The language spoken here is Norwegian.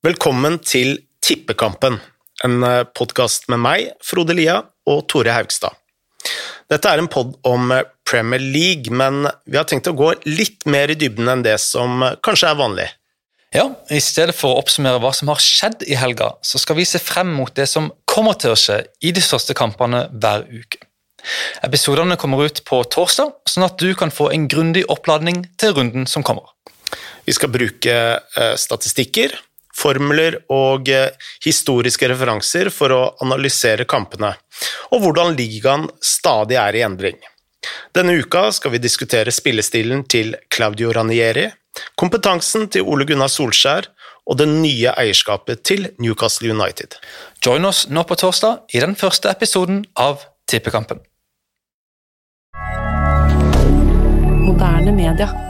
Velkommen til Tippekampen, en podkast med meg, Frode Lia, og Tore Haugstad. Dette er en pod om Premier League, men vi har tenkt å gå litt mer i dybden enn det som kanskje er vanlig. Ja, I stedet for å oppsummere hva som har skjedd i helga, så skal vi se frem mot det som kommer til å skje i de største kampene hver uke. Episodene kommer ut på torsdag, sånn at du kan få en grundig oppladning til runden som kommer. Vi skal bruke statistikker, formler og eh, historiske referanser for å analysere kampene, og hvordan ligaen stadig er i endring. Denne uka skal vi diskutere spillestilen til Claudio Ranieri, kompetansen til Ole Gunnar Solskjær og det nye eierskapet til Newcastle United. Join oss nå på torsdag i den første episoden av Tippekampen. Moderne media.